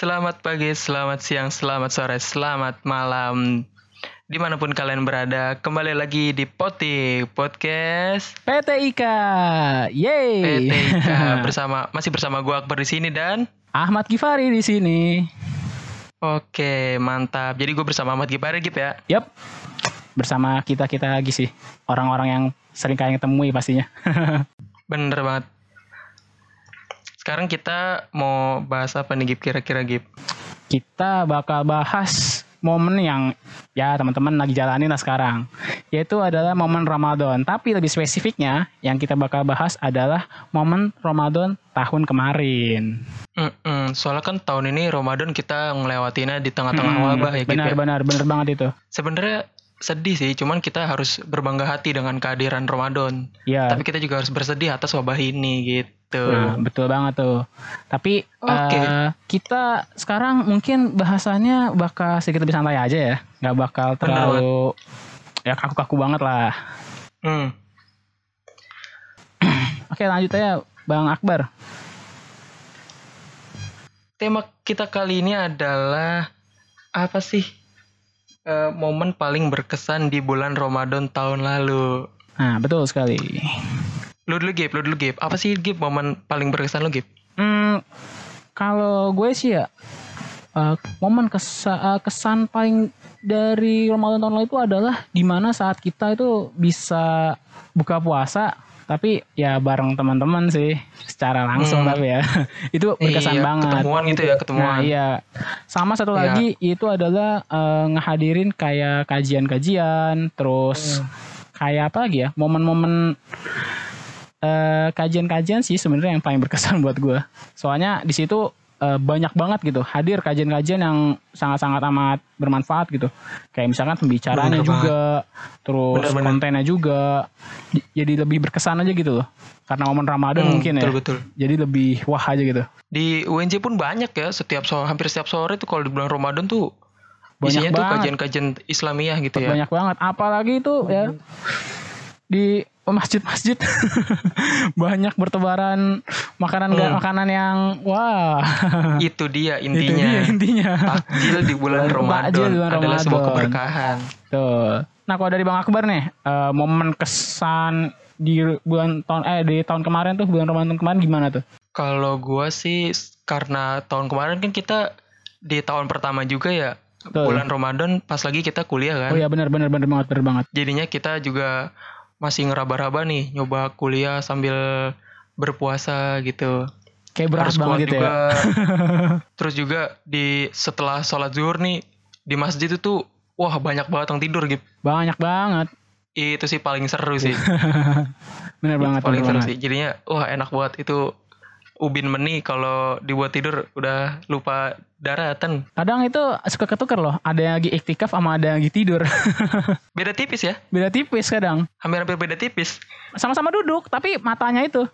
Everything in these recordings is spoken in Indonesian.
Selamat pagi, selamat siang, selamat sore, selamat malam. Di mana pun kalian berada, kembali lagi di Poti Podcast PT Ika. Yeay. PT Ika bersama masih bersama gua Akbar di sini dan Ahmad Gifari di sini. Oke, mantap. Jadi gue bersama Ahmad Gipari Gip ya. Yap. Bersama kita-kita lagi sih. Orang-orang yang sering kalian temui pastinya. Bener banget. Sekarang kita mau bahas apa nih Gip kira-kira Gip? kita bakal bahas momen yang ya teman-teman lagi jalanin lah sekarang. Yaitu adalah momen Ramadan. Tapi lebih spesifiknya yang kita bakal bahas adalah momen Ramadan tahun kemarin. Mm-mm, soalnya kan tahun ini Ramadan kita ngelewatinnya di tengah-tengah Hmm, wabah ya benar, ya. benar, benar banget itu. Sebenarnya sedih sih, cuman kita harus berbangga hati dengan kehadiran Ramadan. Ya, Tapi kita juga harus bersedih atas wabah ini gitu. Nah, betul banget tuh. Tapi Oke. eh, kita sekarang mungkin bahasannya bakal sedikit lebih santai aja ya, nggak bakal terlalu ya kaku-kaku banget lah. Hmm. Oke lanjut aja, Bang Akbar. Tema kita kali ini adalah apa sih? Eh, momen paling berkesan di bulan Ramadan tahun lalu. Nah betul sekali. Lu dulu Gip, lu dulu Gip. Apa sih Gip momen paling berkesan lu Gip? Hmm, kalau gue sih ya eh, momen kesa- eh, kesan paling dari Ramadan tahun lalu itu adalah di mana saat kita itu bisa buka puasa tapi ya bareng teman-teman sih secara langsung Hmm. tapi ya itu berkesan Iya, banget Ketemuan gitu ya, Nah ketemuan. iya sama satu Iya. lagi itu adalah eh, ngehadirin kayak kajian-kajian terus Hmm. kayak apa lagi ya momen-momen eh, kajian-kajian sih sebenarnya yang paling berkesan buat gue soalnya di situ eh, banyak banget gitu hadir kajian-kajian yang sangat-sangat amat bermanfaat gitu kayak misalkan pembicaranya Bener banget. juga terus Bener-bener. kontennya juga jadi lebih berkesan aja gitu loh karena momen Ramadan Hmm, mungkin ya betul betul. jadi lebih wah aja gitu Di UNJ pun banyak ya, setiap sore, hampir setiap sore tuh kalau di bulan Ramadan tuh Banyak isinya tuh banget. kajian-kajian Islamiyah gitu ya. banyak banget apalagi itu ya di masjid-masjid banyak bertebaran makanan Hmm. makanan yang wah Itu dia itu intinya. dia intinya Takjil di bulan Ramadan bulan adalah sebuah Ramadan. keberkahan. tuh nah kalau dari bang Akbar nih eh, momen kesan di bulan tahun eh di tahun kemarin tuh bulan Ramadan kemarin gimana tuh Kalau gua sih karena tahun kemarin kan kita di tahun pertama juga ya Betul. bulan Ramadan pas lagi kita kuliah kan. oh ya benar benar benar banget benar banget Jadinya kita juga masih ngeraba-raba nih nyoba kuliah sambil berpuasa gitu. kayak berat Harus banget gitu juga. ya Terus juga di setelah sholat zuhur nih di masjid itu wah banyak banget yang tidur gitu. banyak banget Itu sih paling seru sih. benar Itu banget paling seru banget sih. Jadinya wah enak banget itu ubin meni kalau dibuat tidur udah lupa daratan. kadang itu suka ketukar loh ada yang lagi iktikaf sama ada yang lagi tidur Beda tipis ya. beda tipis kadang Hampir-hampir beda tipis. sama-sama duduk tapi matanya itu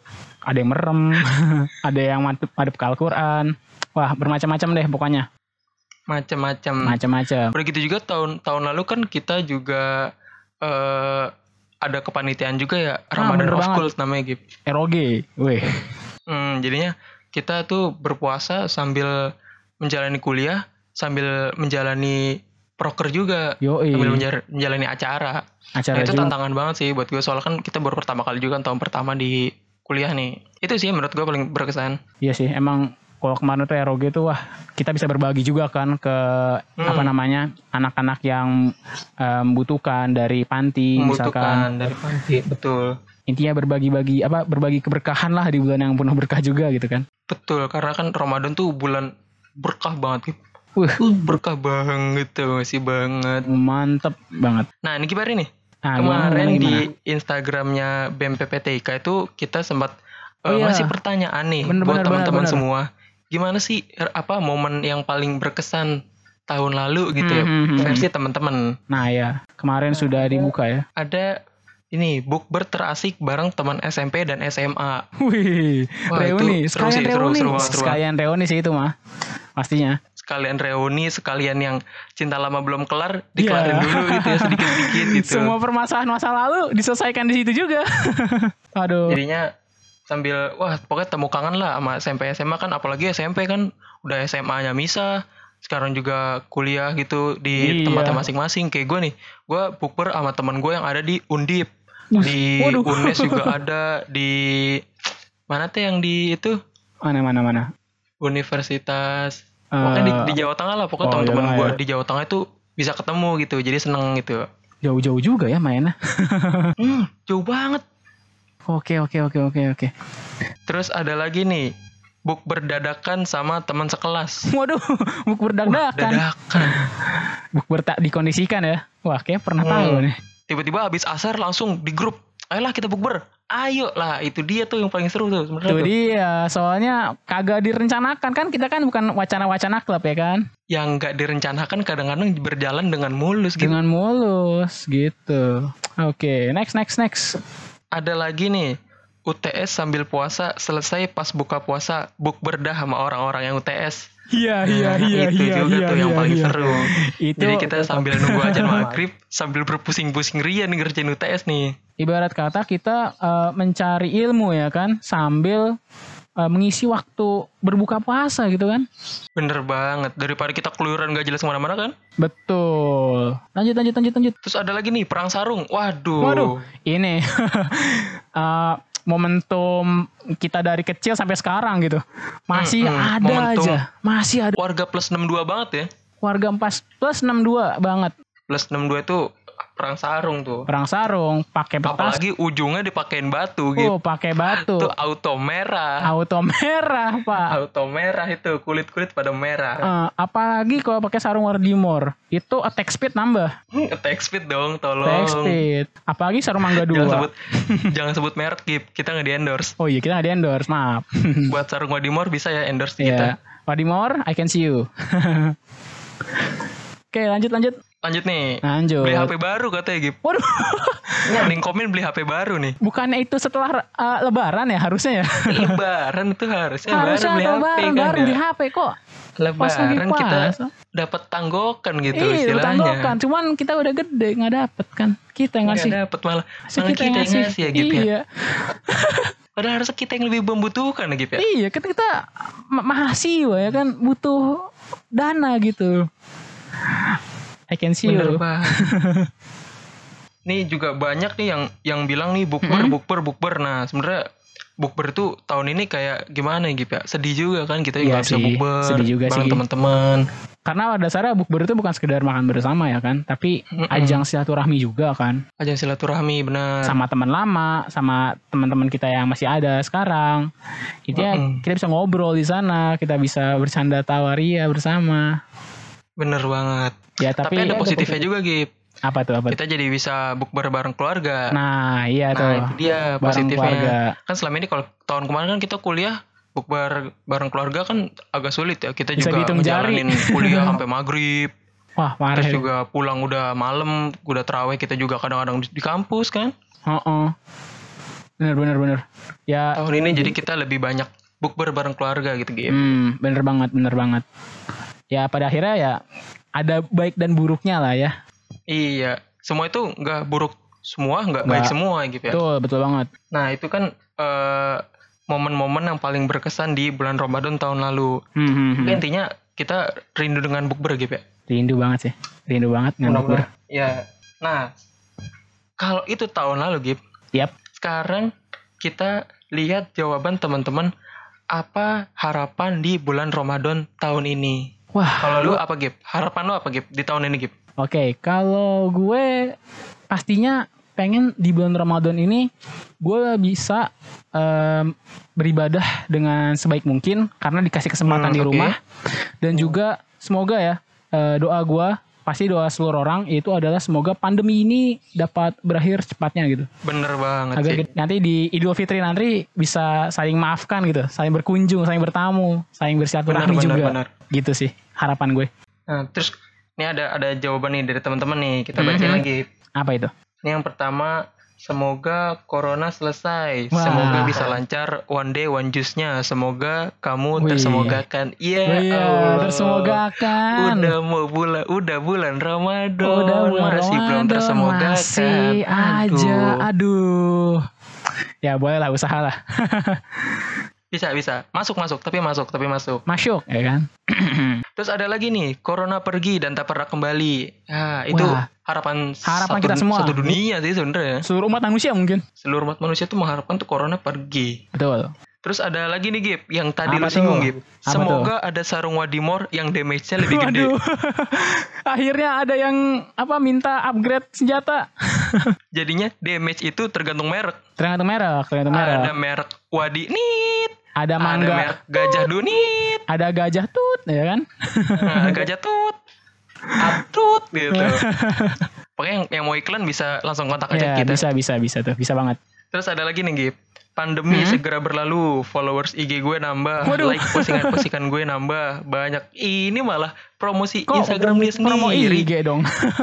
ada yang merem ada yang madep madep ke Al-Quran wah bermacam-macam deh pokoknya Macam-macam. macam-macam Udah gitu juga tahun tahun lalu kan kita juga eh ada kepanitiaan juga ya Ramadan bener of banget. School namanya gitu. ROG weh Hmm, jadinya kita tuh berpuasa sambil menjalani kuliah, sambil menjalani proker juga, yoi sambil menjalani acara. acara Nah, itu juga tantangan banget sih buat gue soalnya kan kita baru pertama kali juga kan tahun pertama di kuliah nih. Itu sih menurut gue paling berkesan. iya sih emang kalau kemarin tuh ROG tuh wah kita bisa berbagi juga kan ke Hmm. apa namanya anak-anak yang eh, membutuhkan dari panti misalkan Membutuhkan dari panti, betul. Intinya berbagi-bagi apa berbagi keberkahan lah di bulan yang penuh berkah juga gitu kan Betul, karena kan Ramadan tuh bulan berkah banget gitu. Wih. Uh, berkah banget tuh, sih banget. mantep banget Nah, ini gimana nih? nah, Kemarin gimana, di? Instagramnya BMPPTIK itu kita sempat Oh eh, iya. ngasih pertanyaan nih Bener, buat teman-teman semua. Gimana sih er, apa momen yang paling berkesan tahun lalu gitu ya Hmm, hmm. versi teman-teman. Nah ya, kemarin sudah dibuka ya. Ada ini bukber terasik bareng teman SMP dan SMA. Wih, Wah, reuni, itu seru sekalian sih, seru, reuni, seru banget, seru sekalian reuni sih itu mah, pastinya. Sekalian reuni, sekalian yang cinta lama belum kelar, dikelarin Iya. dulu gitu ya sedikit-sedikit gitu. Semua permasalahan masa lalu diselesaikan di situ juga. Aduh. Jadinya sambil wah pokoknya temu kangen lah sama SMP SMA kan apalagi SMP kan udah SMA-nya misah sekarang juga kuliah gitu di Iya. tempatnya masing-masing kayak gue nih gue bukber sama teman gue yang ada di Undip Wih, di waduh. Unes juga ada di mana tuh yang di itu Mana mana mana. Universitas pokoknya di, di Jawa Tengah lah pokoknya oh, teman-teman Jawa gue Tengah ya. di Jawa Tengah itu bisa ketemu gitu jadi seneng gitu jauh-jauh juga ya mainnya. hmm, jauh banget Oke oke oke oke oke. terus ada lagi nih buk berdadakan sama teman sekelas Waduh, buk berdadakan. dadakan Buk bertak dikondisikan ya. Wah, kayak pernah Hmm. tahu nih. Tiba-tiba habis asar langsung di grup ayolah kita bukber ayo lah itu dia tuh yang paling seru tuh sebenarnya Tuh tuh. dia, soalnya kagak direncanakan kan kita kan bukan wacana-wacana klub ya kan. yang nggak direncanakan kadang-kadang berjalan dengan mulus gitu Dengan mulus gitu. Oke, next next next. ada lagi nih UTS sambil puasa selesai pas buka puasa bukber dah sama orang-orang yang UTS Iya Nah, itu juga tuh yang paling seru. Itu jadi kita sambil nunggu ajan maghrib sambil berpusing-pusing ria nih ngerjain UTS nih. Ibarat kata kita eh, mencari ilmu ya kan sambil eh, mengisi waktu berbuka puasa gitu kan. bener banget daripada kita keluyuran gak jelas ke mana-mana kan? Betul. Lanjut lanjut lanjut lanjut. terus ada lagi nih perang sarung. Waduh. Waduh, ini. Eh, momentum kita dari kecil sampai sekarang gitu. Masih Mm-mm, ada momentum. aja. Masih ada warga plus 62 banget ya warga 4 plus 62 banget. plus 62 itu perang sarung tuh Perang sarung, pakai petas. apalagi ujungnya dipakein batu gitu Oh, pakai batu. itu auto merah Auto merah, Pak. auto merah itu kulit kulit pada merah Eh, apalagi kalau pakai sarung Wardimor, itu attack speed nambah. attack speed dong tolong Attack speed. Apalagi sarung mangga jangan 2. sebut jangan sebut merek Gip. kita nggak di endorse Oh iya, kita nggak di endorse, maaf. buat sarung Wadimor bisa ya endorse kita Iya. Wardimor, I can see you. Oke, lanjut lanjut. Lanjut nih Lanjut. beli HP baru katanya Gip Waduh, Ning komen beli HP baru nih bukannya itu setelah eh, lebaran ya harusnya ya? lebaran tuh harusnya harusnya baru beli lebaran, HP kan baru ya. beli HP kok. Pas lebaran kita puasa. dapat tanggokan gitu Iya, istilahnya tanggokan. Cuman kita udah gede nggak dapet kan. Kita yang nggak ngasih. dapet malah Masih malah kita, yang ngasih ya Gip ya Iya. padahal harusnya kita yang lebih membutuhkan ya Gip ya Iya, kita kita ma- mahasiswa ya kan butuh dana gitu. I can see Bener you. nih juga banyak nih yang yang bilang nih bukber Mm-mm. bukber bukber. Nah sebenarnya bukber tuh tahun ini kayak gimana ya Gip ya? Sedih juga kan kita Iya nggak bisa bukber sedih juga bareng sih. teman-teman. Karena pada dasarnya bukber itu bukan sekedar makan bersama ya kan, tapi Mm-mm. ajang silaturahmi juga kan. Ajang silaturahmi benar. Sama teman lama, sama teman-teman kita yang masih ada sekarang. Intinya Mm-mm. kita bisa ngobrol di sana, kita bisa bercanda tawaria bersama. Bener banget. Ya Tapi, tapi, ada positifnya juga Gip. Apa tuh apa? tuh? Kita jadi bisa bukber bareng keluarga. Nah, iya Nah, tuh. itu dia Bareng positifnya. keluarga. Kan selama ini kalau tahun kemarin kan kita kuliah bukber bareng keluarga kan agak sulit ya. Kita Bisa juga jari. ngejalanin kuliah sampai maghrib. Wah, parah. Terus ya. juga pulang udah malam, udah terawih kita juga kadang-kadang di, kampus kan. Heeh. Bener bener bener. Ya, Tahun ini jadi kita lebih banyak bukber bareng keluarga gitu gitu. hmm, bener banget, bener banget. Ya pada akhirnya ya ada baik dan buruknya lah ya. Iya, semua itu nggak buruk semua, nggak baik semua gitu ya. Betul, betul banget. Nah itu kan eh, momen-momen yang paling berkesan di bulan Ramadan tahun lalu. Hmm, hmm, hmm. Intinya kita rindu dengan bukber gitu ya. Rindu banget sih. Rindu banget dengan bukber. Ya. Nah, kalau itu tahun lalu Gip, Yap. sekarang kita lihat jawaban teman-teman apa harapan di bulan Ramadan tahun ini. Wah, Kalau lu apa Gip? Harapan lu apa Gip di tahun ini Gip? oke. Kalau gue pastinya pengen di bulan Ramadan ini gue bisa em, beribadah dengan sebaik mungkin karena dikasih kesempatan Hmm, di rumah dan juga semoga ya eh, doa gue pasti doa seluruh orang itu adalah semoga pandemi ini dapat berakhir cepatnya gitu Bener banget agar sih. nanti di Idul Fitri nanti bisa saling maafkan gitu saling berkunjung saling bertamu saling bersilaturahmi juga benar. gitu sih harapan gue Nah, terus ini ada ada jawaban nih dari teman-teman nih. Kita bacain Mhm. lagi. apa itu Ini yang pertama, semoga corona selesai. Wah. Semoga bisa lancar one day one juice-nya. Semoga kamu Wih. tersemogakan. Iya, Iya, Allah. tersemogakan. Udah mau bulan, udah bulan Ramadan. Udah bulan masih belum Ramadan, tersemogakan. Masih aja. Aduh. Aduh. ya boleh lah usaha lah. Bisa, bisa. Masuk, masuk. Tapi masuk, tapi masuk. Masuk ya kan. Terus ada lagi nih, Corona pergi dan tak pernah kembali. Ya, itu Wah. harapan Harapan satu, kita semua. satu dunia sih sebenarnya. Seluruh umat manusia mungkin. Seluruh umat manusia tuh mengharapkan tuh Corona pergi. Betul. Terus ada lagi nih Gip, yang tadi Apa lu singgung tuh? Gip. Apa Semoga ada sarung Wadimor yang damage-nya lebih gede. Waduh. Akhirnya ada yang apa minta upgrade senjata. Jadinya damage itu tergantung merek. tergantung merek, tergantung merek. Ada merek Wadi Nit, Ada ada mangga, merek Gajah Dunit, ada gajah tut, ya kan? nah, Gajah Tut, Atut gitu. Pokoknya yang, yang mau iklan bisa langsung kontak aja ya, kita. bisa bisa bisa tuh, bisa banget. Terus ada lagi nih Gip. Pandemi Hmm? segera berlalu, followers IG gue nambah, Waduh. like postingan-postingan gue nambah, banyak. Ini malah promosi Kok Instagram dia promo sendiri. IG dong.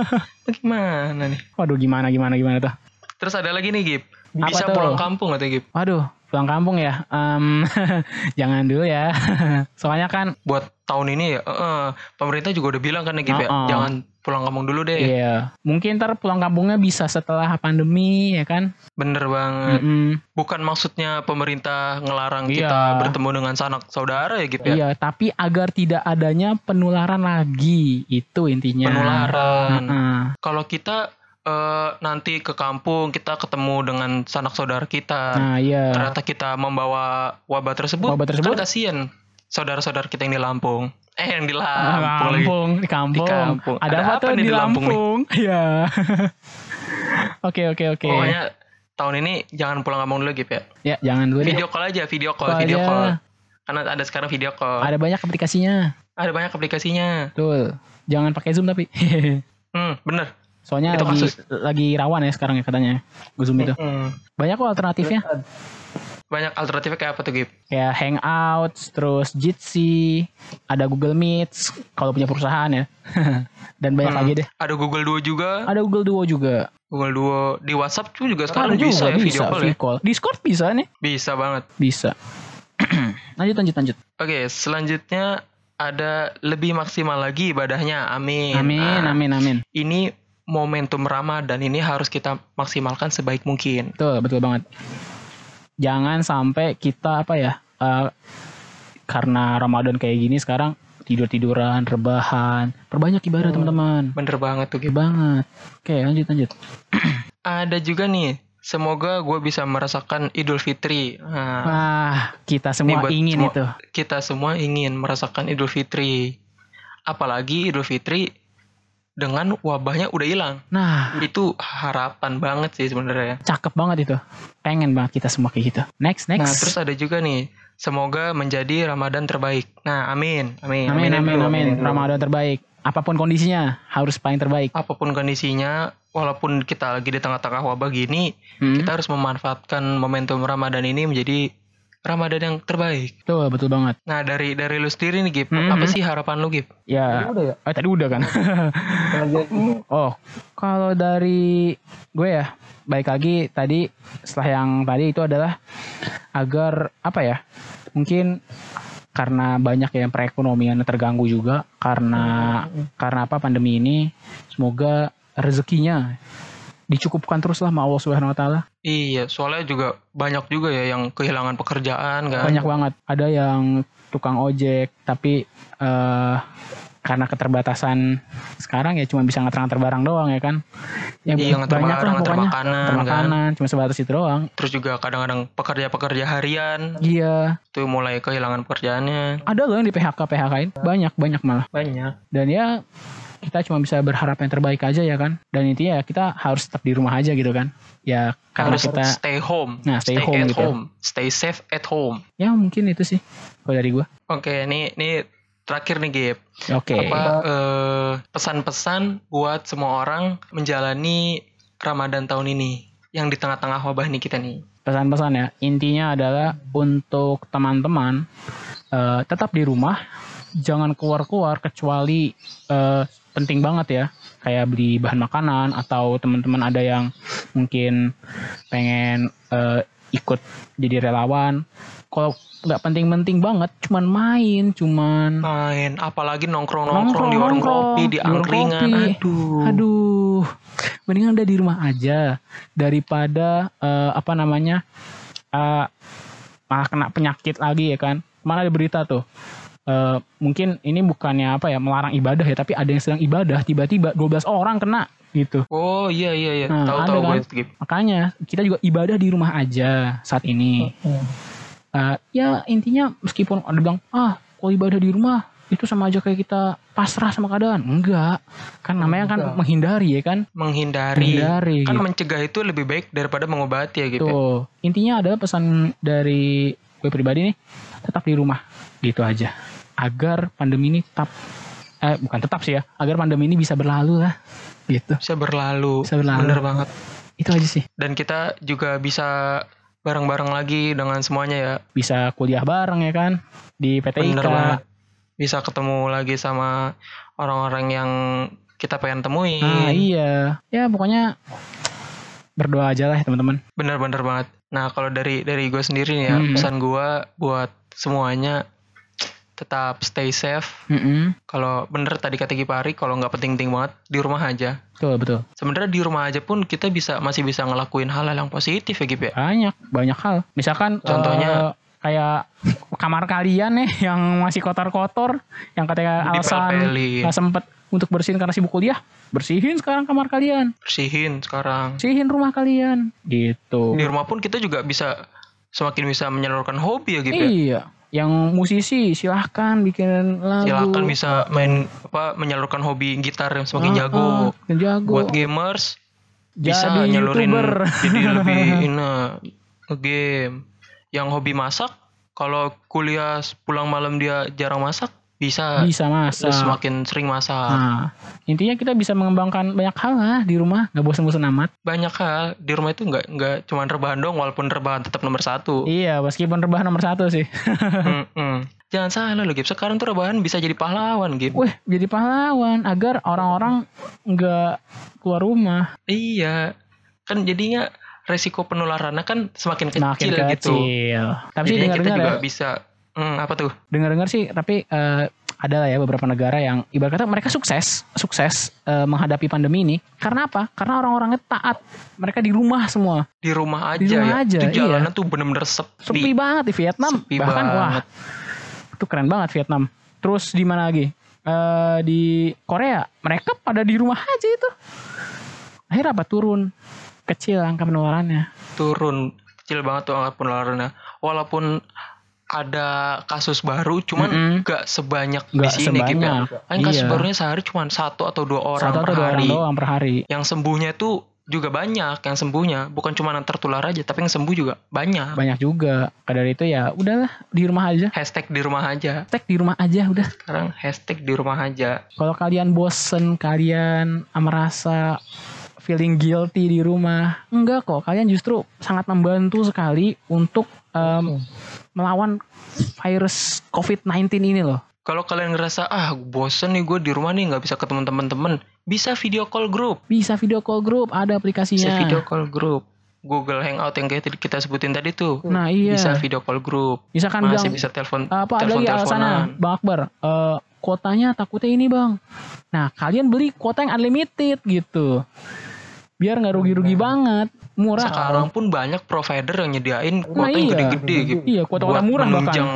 Gimana nih? Waduh, gimana gimana gimana tuh? Terus ada lagi nih Gip. Apa Bisa tuh? pulang kampung atau Gip? Waduh, pulang kampung ya. Em, jangan dulu ya. Soalnya kan Buat tahun ini ya, eh, pemerintah juga udah bilang kan nih Gip ya, Uh-uh. jangan pulang kampung dulu deh. Iya, mungkin ntar pulang kampungnya bisa setelah pandemi ya kan? Bener banget. Mm-mm. Bukan maksudnya pemerintah ngelarang Iya. kita bertemu dengan sanak saudara ya Gip ya. Iya, tapi agar tidak adanya penularan lagi, itu intinya. Penularan. Heeh. Kalau kita eh, nanti ke kampung kita ketemu dengan sanak saudara kita, Nah, iya. ternyata kita membawa wabah tersebut, Wabah tersebut? kan kasihan saudara-saudara kita yang di Lampung. Eh yang di Ah, Lampung lagi. Kampung, di kampung. Di kampung. Ada, Ada apa, apa tuh nih di Lampung nih? Lampung? Iya. Oke, oke, oke. Pokoknya tahun ini jangan pulang kampung dulu Gip ya. Ya, jangan dulu. Video call aja, video call, Call video aja. call. Karena ada sekarang video call. Ada banyak aplikasinya. Ada banyak aplikasinya. Betul. Jangan pakai Zoom tapi. Hmm, bener. Soalnya Itu lagi kasus. lagi rawan ya sekarang ya katanya. Gue Zoom itu. Hmm. Banyak kok alternatifnya. Banyak alternatifnya kayak apa tuh Gip? Kayak Hangouts, terus Jitsi, ada Google Meet kalau punya perusahaan ya. Dan banyak Hmm. lagi deh. Ada Google Duo juga. Ada Google Duo juga. Google Duo di WhatsApp tuh juga sekarang Ada juga, bisa ya video call ya. video call. Discord bisa nih. Bisa banget. Bisa. lanjut lanjut lanjut. Oke, selanjutnya ada lebih maksimal lagi ibadahnya. Amin. Amin Nah, amin amin. Ini momentum Ramadan ini harus kita maksimalkan sebaik mungkin. Betul betul banget. Jangan sampai kita apa ya? eh, karena Ramadan kayak gini sekarang tidur tiduran, rebahan, perbanyak ibadah Hmm. teman-teman. Bener banget tuh, Gip. banget. Oke lanjut lanjut. Ada juga nih, semoga gue bisa merasakan Idul Fitri. Nah, Wah kita semua buat ingin semua- itu. Kita semua ingin merasakan Idul Fitri. Apalagi Idul Fitri dengan wabahnya udah hilang. Nah Itu harapan banget sih sebenarnya. cakep banget itu. Pengen banget kita semua kayak gitu. Next next. Nah, terus ada juga nih, semoga menjadi Ramadan terbaik. Nah, amin. Amin. amin amin dulu, amin. dulu. Ramadan terbaik. Apa pun kondisinya harus paling terbaik. Apa pun kondisinya, walaupun kita lagi di tengah-tengah wabah gini, Hmm, kita harus memanfaatkan momentum Ramadan ini menjadi Ramadan yang terbaik. Betul betul banget. Nah, dari dari lu sendiri nih, Gip. Hmm. Apa sih harapan lu, Gip? Ya. Eh tadi udah kan. oh kalau dari gue ya baik lagi tadi setelah yang tadi itu adalah agar apa ya mungkin karena banyak yang perekonomian terganggu juga karena karena apa pandemi ini semoga rezekinya dicukupkan terus lah sama Allah Subhanahu Wa Taala. Iya, soalnya juga banyak juga ya yang kehilangan pekerjaan kan. banyak banget. Ada yang tukang ojek tapi eh karena keterbatasan sekarang ya cuma bisa nganter-nganter barang doang ya kan? Ya Iya, nganter banyak barang, lah nganter pokoknya. makanan, kan. makanan cuma sebatas itu doang. Terus juga kadang-kadang pekerja-pekerja harian. Iya. Itu mulai kehilangan pekerjaannya. ada loh yang di PHK PHK-in banyak banyak malah. Banyak. dan ya kita cuma bisa berharap yang terbaik aja ya kan dan intinya ya kita harus tetap di rumah aja gitu kan ya karena Harus kita stay home. Nah, stay home at gitu. home. Stay safe at home. ya mungkin itu sih kalau dari gua Oke, ini ini terakhir nih, Gip. oke Apa eh, pesan-pesan buat semua orang menjalani Ramadan tahun ini yang di tengah-tengah wabah nih kita nih. pesan-pesan ya intinya adalah untuk teman-teman eh, tetap di rumah jangan keluar-keluar kecuali eh, penting banget ya kayak beli bahan makanan atau teman-teman ada yang mungkin pengen eh, ikut jadi relawan kalau nggak penting-penting banget cuman main cuman Main, apalagi nongkrong-nongkrong di warung Nongkrong, kopi, di angkringan. kopi. Aduh. aduh mendingan udah di rumah aja daripada eh, apa namanya eh, malah kena penyakit lagi ya kan. Mana ada berita tuh. Eh, mungkin ini bukannya apa ya melarang ibadah ya, tapi ada yang sedang ibadah tiba-tiba 12 orang kena gitu. Oh iya iya iya. Nah, tahu tahu kan? gue. Makanya kita juga ibadah di rumah aja saat ini. Eh, ya intinya meskipun ada bilang ah kalau ibadah di rumah itu sama aja kayak kita pasrah sama keadaan. Enggak. Kan namanya kan Enggak. menghindari ya kan. Menghindari. Menghindari. Kan gitu. mencegah itu lebih baik daripada mengobati ya gitu. Tuh. Intinya adalah pesan dari gue pribadi nih tetap di rumah gitu aja. Agar pandemi ini tetap eh bukan tetap sih ya, agar pandemi ini bisa berlalu lah. Gitu. Bisa berlalu. Bisa berlalu. Bener banget. Itu aja sih. Dan kita juga bisa bareng-bareng lagi dengan semuanya ya. Bisa kuliah bareng ya kan di PTIK. Bener banget. Bisa ketemu lagi sama orang-orang yang kita pengen temuin. Ah iya. Ya pokoknya berdoa aja lah ya teman-teman. Bener-bener banget. Nah kalau dari dari gue sendiri nih ya Hmm. pesan gue buat semuanya tetap stay safe. Mm-mm. Kalau bener tadi kata Gipari kalau nggak penting-penting banget di rumah aja. Betul betul. Sebenarnya di rumah aja pun kita bisa masih bisa ngelakuin hal-hal yang positif ya Gip ya. Banyak banyak hal. Misalkan Contohnya? eh, kayak kamar kalian nih yang masih kotor-kotor, yang katanya alasan nggak sempet untuk bersihin karena sibuk kuliah, bersihin sekarang kamar kalian, Bersihin sekarang. bersihin rumah kalian, gitu. Di rumah pun kita juga bisa semakin bisa menyalurkan hobi ya Gip ya. Yang musisi silahkan bikin lagu. Silakan bisa main apa menyalurkan hobi gitar yang semakin Ah, jago. ah, yang jago. Buat gamers bisa Jadi nyalurin YouTuber. jadi lebih ini game yang hobi masak kalau kuliah pulang malam dia jarang masak bisa. Bisa masak. terus semakin sering masak. Nah, intinya kita bisa mengembangkan banyak hal lah di rumah, nggak bosan-bosan amat. banyak hal. Di rumah itu nggak nggak cuma rebahan dong walaupun rebahan tetap nomor satu. Iya, meskipun rebahan nomor satu sih. Jangan salah loh Gip. Sekarang tuh rebahan bisa jadi pahlawan Gip. Wih, jadi pahlawan agar orang-orang nggak keluar rumah. iya. Kan jadinya resiko penularannya kan semakin kecil, Makin gitu. kecil. Tapi sih Jadinya kita juga ya, bisa Hmm, apa tuh dengar-dengar sih, tapi eh, ada lah ya beberapa negara yang ibarat kata mereka sukses, sukses eh, menghadapi pandemi ini. Karena apa? Karena orang-orangnya taat. Mereka di rumah semua. di rumah aja Di rumah ya aja, itu iya. jalanan tuh bener-bener sepi, Sepi banget di Vietnam. Sepi Bahkan wah, banget. itu keren banget Vietnam. Terus di mana lagi? Eh, di Korea, mereka pada di rumah aja itu. Akhirnya apa? Turun. Kecil angka penularannya. turun kecil banget tuh angka penularannya walaupun ada kasus baru cuman Mm-mm. nggak sebanyak di Nggak sini gitu ya. sebanyak. Kan kasus Iya. barunya sehari cuma satu atau dua orang Satu per atau dua orang hari doang per hari. yang sembuhnya tuh juga banyak yang sembuhnya bukan cuma yang tertular aja tapi yang sembuh juga banyak Banyak juga. Maka dari itu ya udahlah di rumah aja. hashtag di rumah aja Tek di rumah aja udah. sekarang hashtag di rumah aja Kalau kalian bosen, kalian merasa feeling guilty di rumah, enggak kok. Kalian justru sangat membantu sekali untuk em, melawan virus COVID-19 ini loh. kalau kalian ngerasa ah bosen nih gue di rumah nih nggak bisa ketemu teman-teman bisa video call grup Bisa video call group, ada bisa aplikasinya. video call grup Google Hangout yang kayak kita sebutin tadi tuh Nah iya. bisa video call grup Misalkan masih bilang, bisa telepon apa ada lagi alasannya, Bang Akbar? Eh, kuotanya takutnya ini bang. Nah kalian beli kuota yang unlimited gitu. Biar nggak rugi-rugi banget, murah. sekarang pun banyak provider yang nyediain kuota yang iya. gede-gede gitu Iya, kuota-kuota buat murah bahkan. menunjang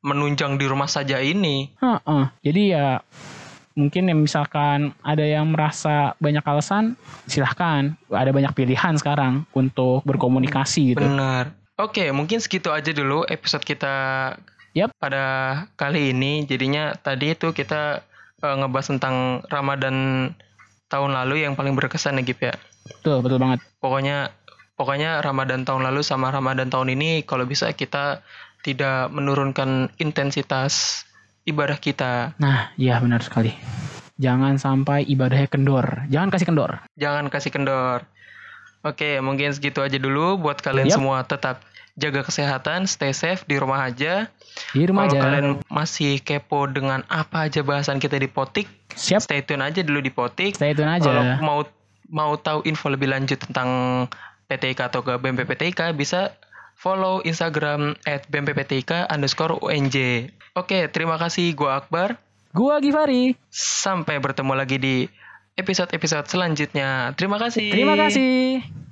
menunjang di rumah saja ini Heeh. Jadi ya mungkin yang misalkan ada yang merasa banyak alasan, silahkan. Ada banyak pilihan sekarang untuk berkomunikasi gitu. benar oke mungkin segitu aja dulu episode kita Yap. pada kali ini jadinya tadi itu kita eh, ngebahas tentang Ramadan tahun lalu yang paling berkesan ya Gip ya Betul, betul banget. pokoknya pokoknya Ramadan tahun lalu sama Ramadan tahun ini kalau bisa kita tidak menurunkan intensitas ibadah kita Nah, iya benar sekali. Jangan sampai ibadahnya kendor. Jangan kasih kendor. jangan kasih kendor oke mungkin segitu aja dulu buat kalian Yap. semua tetap jaga kesehatan stay safe di rumah aja Di rumah kalau aja. kalian masih kepo dengan apa aja bahasan kita di potik Siap. stay tune aja dulu di potik Stay tune aja. kalau mau mau tahu info lebih lanjut tentang PTIK atau ke BMPPTIK bisa follow Instagram at BMPPTIK underscore UNJ. Oke, terima kasih. Gua Akbar. Gua Givari. Sampai bertemu lagi di episode-episode selanjutnya. Terima kasih. Terima kasih.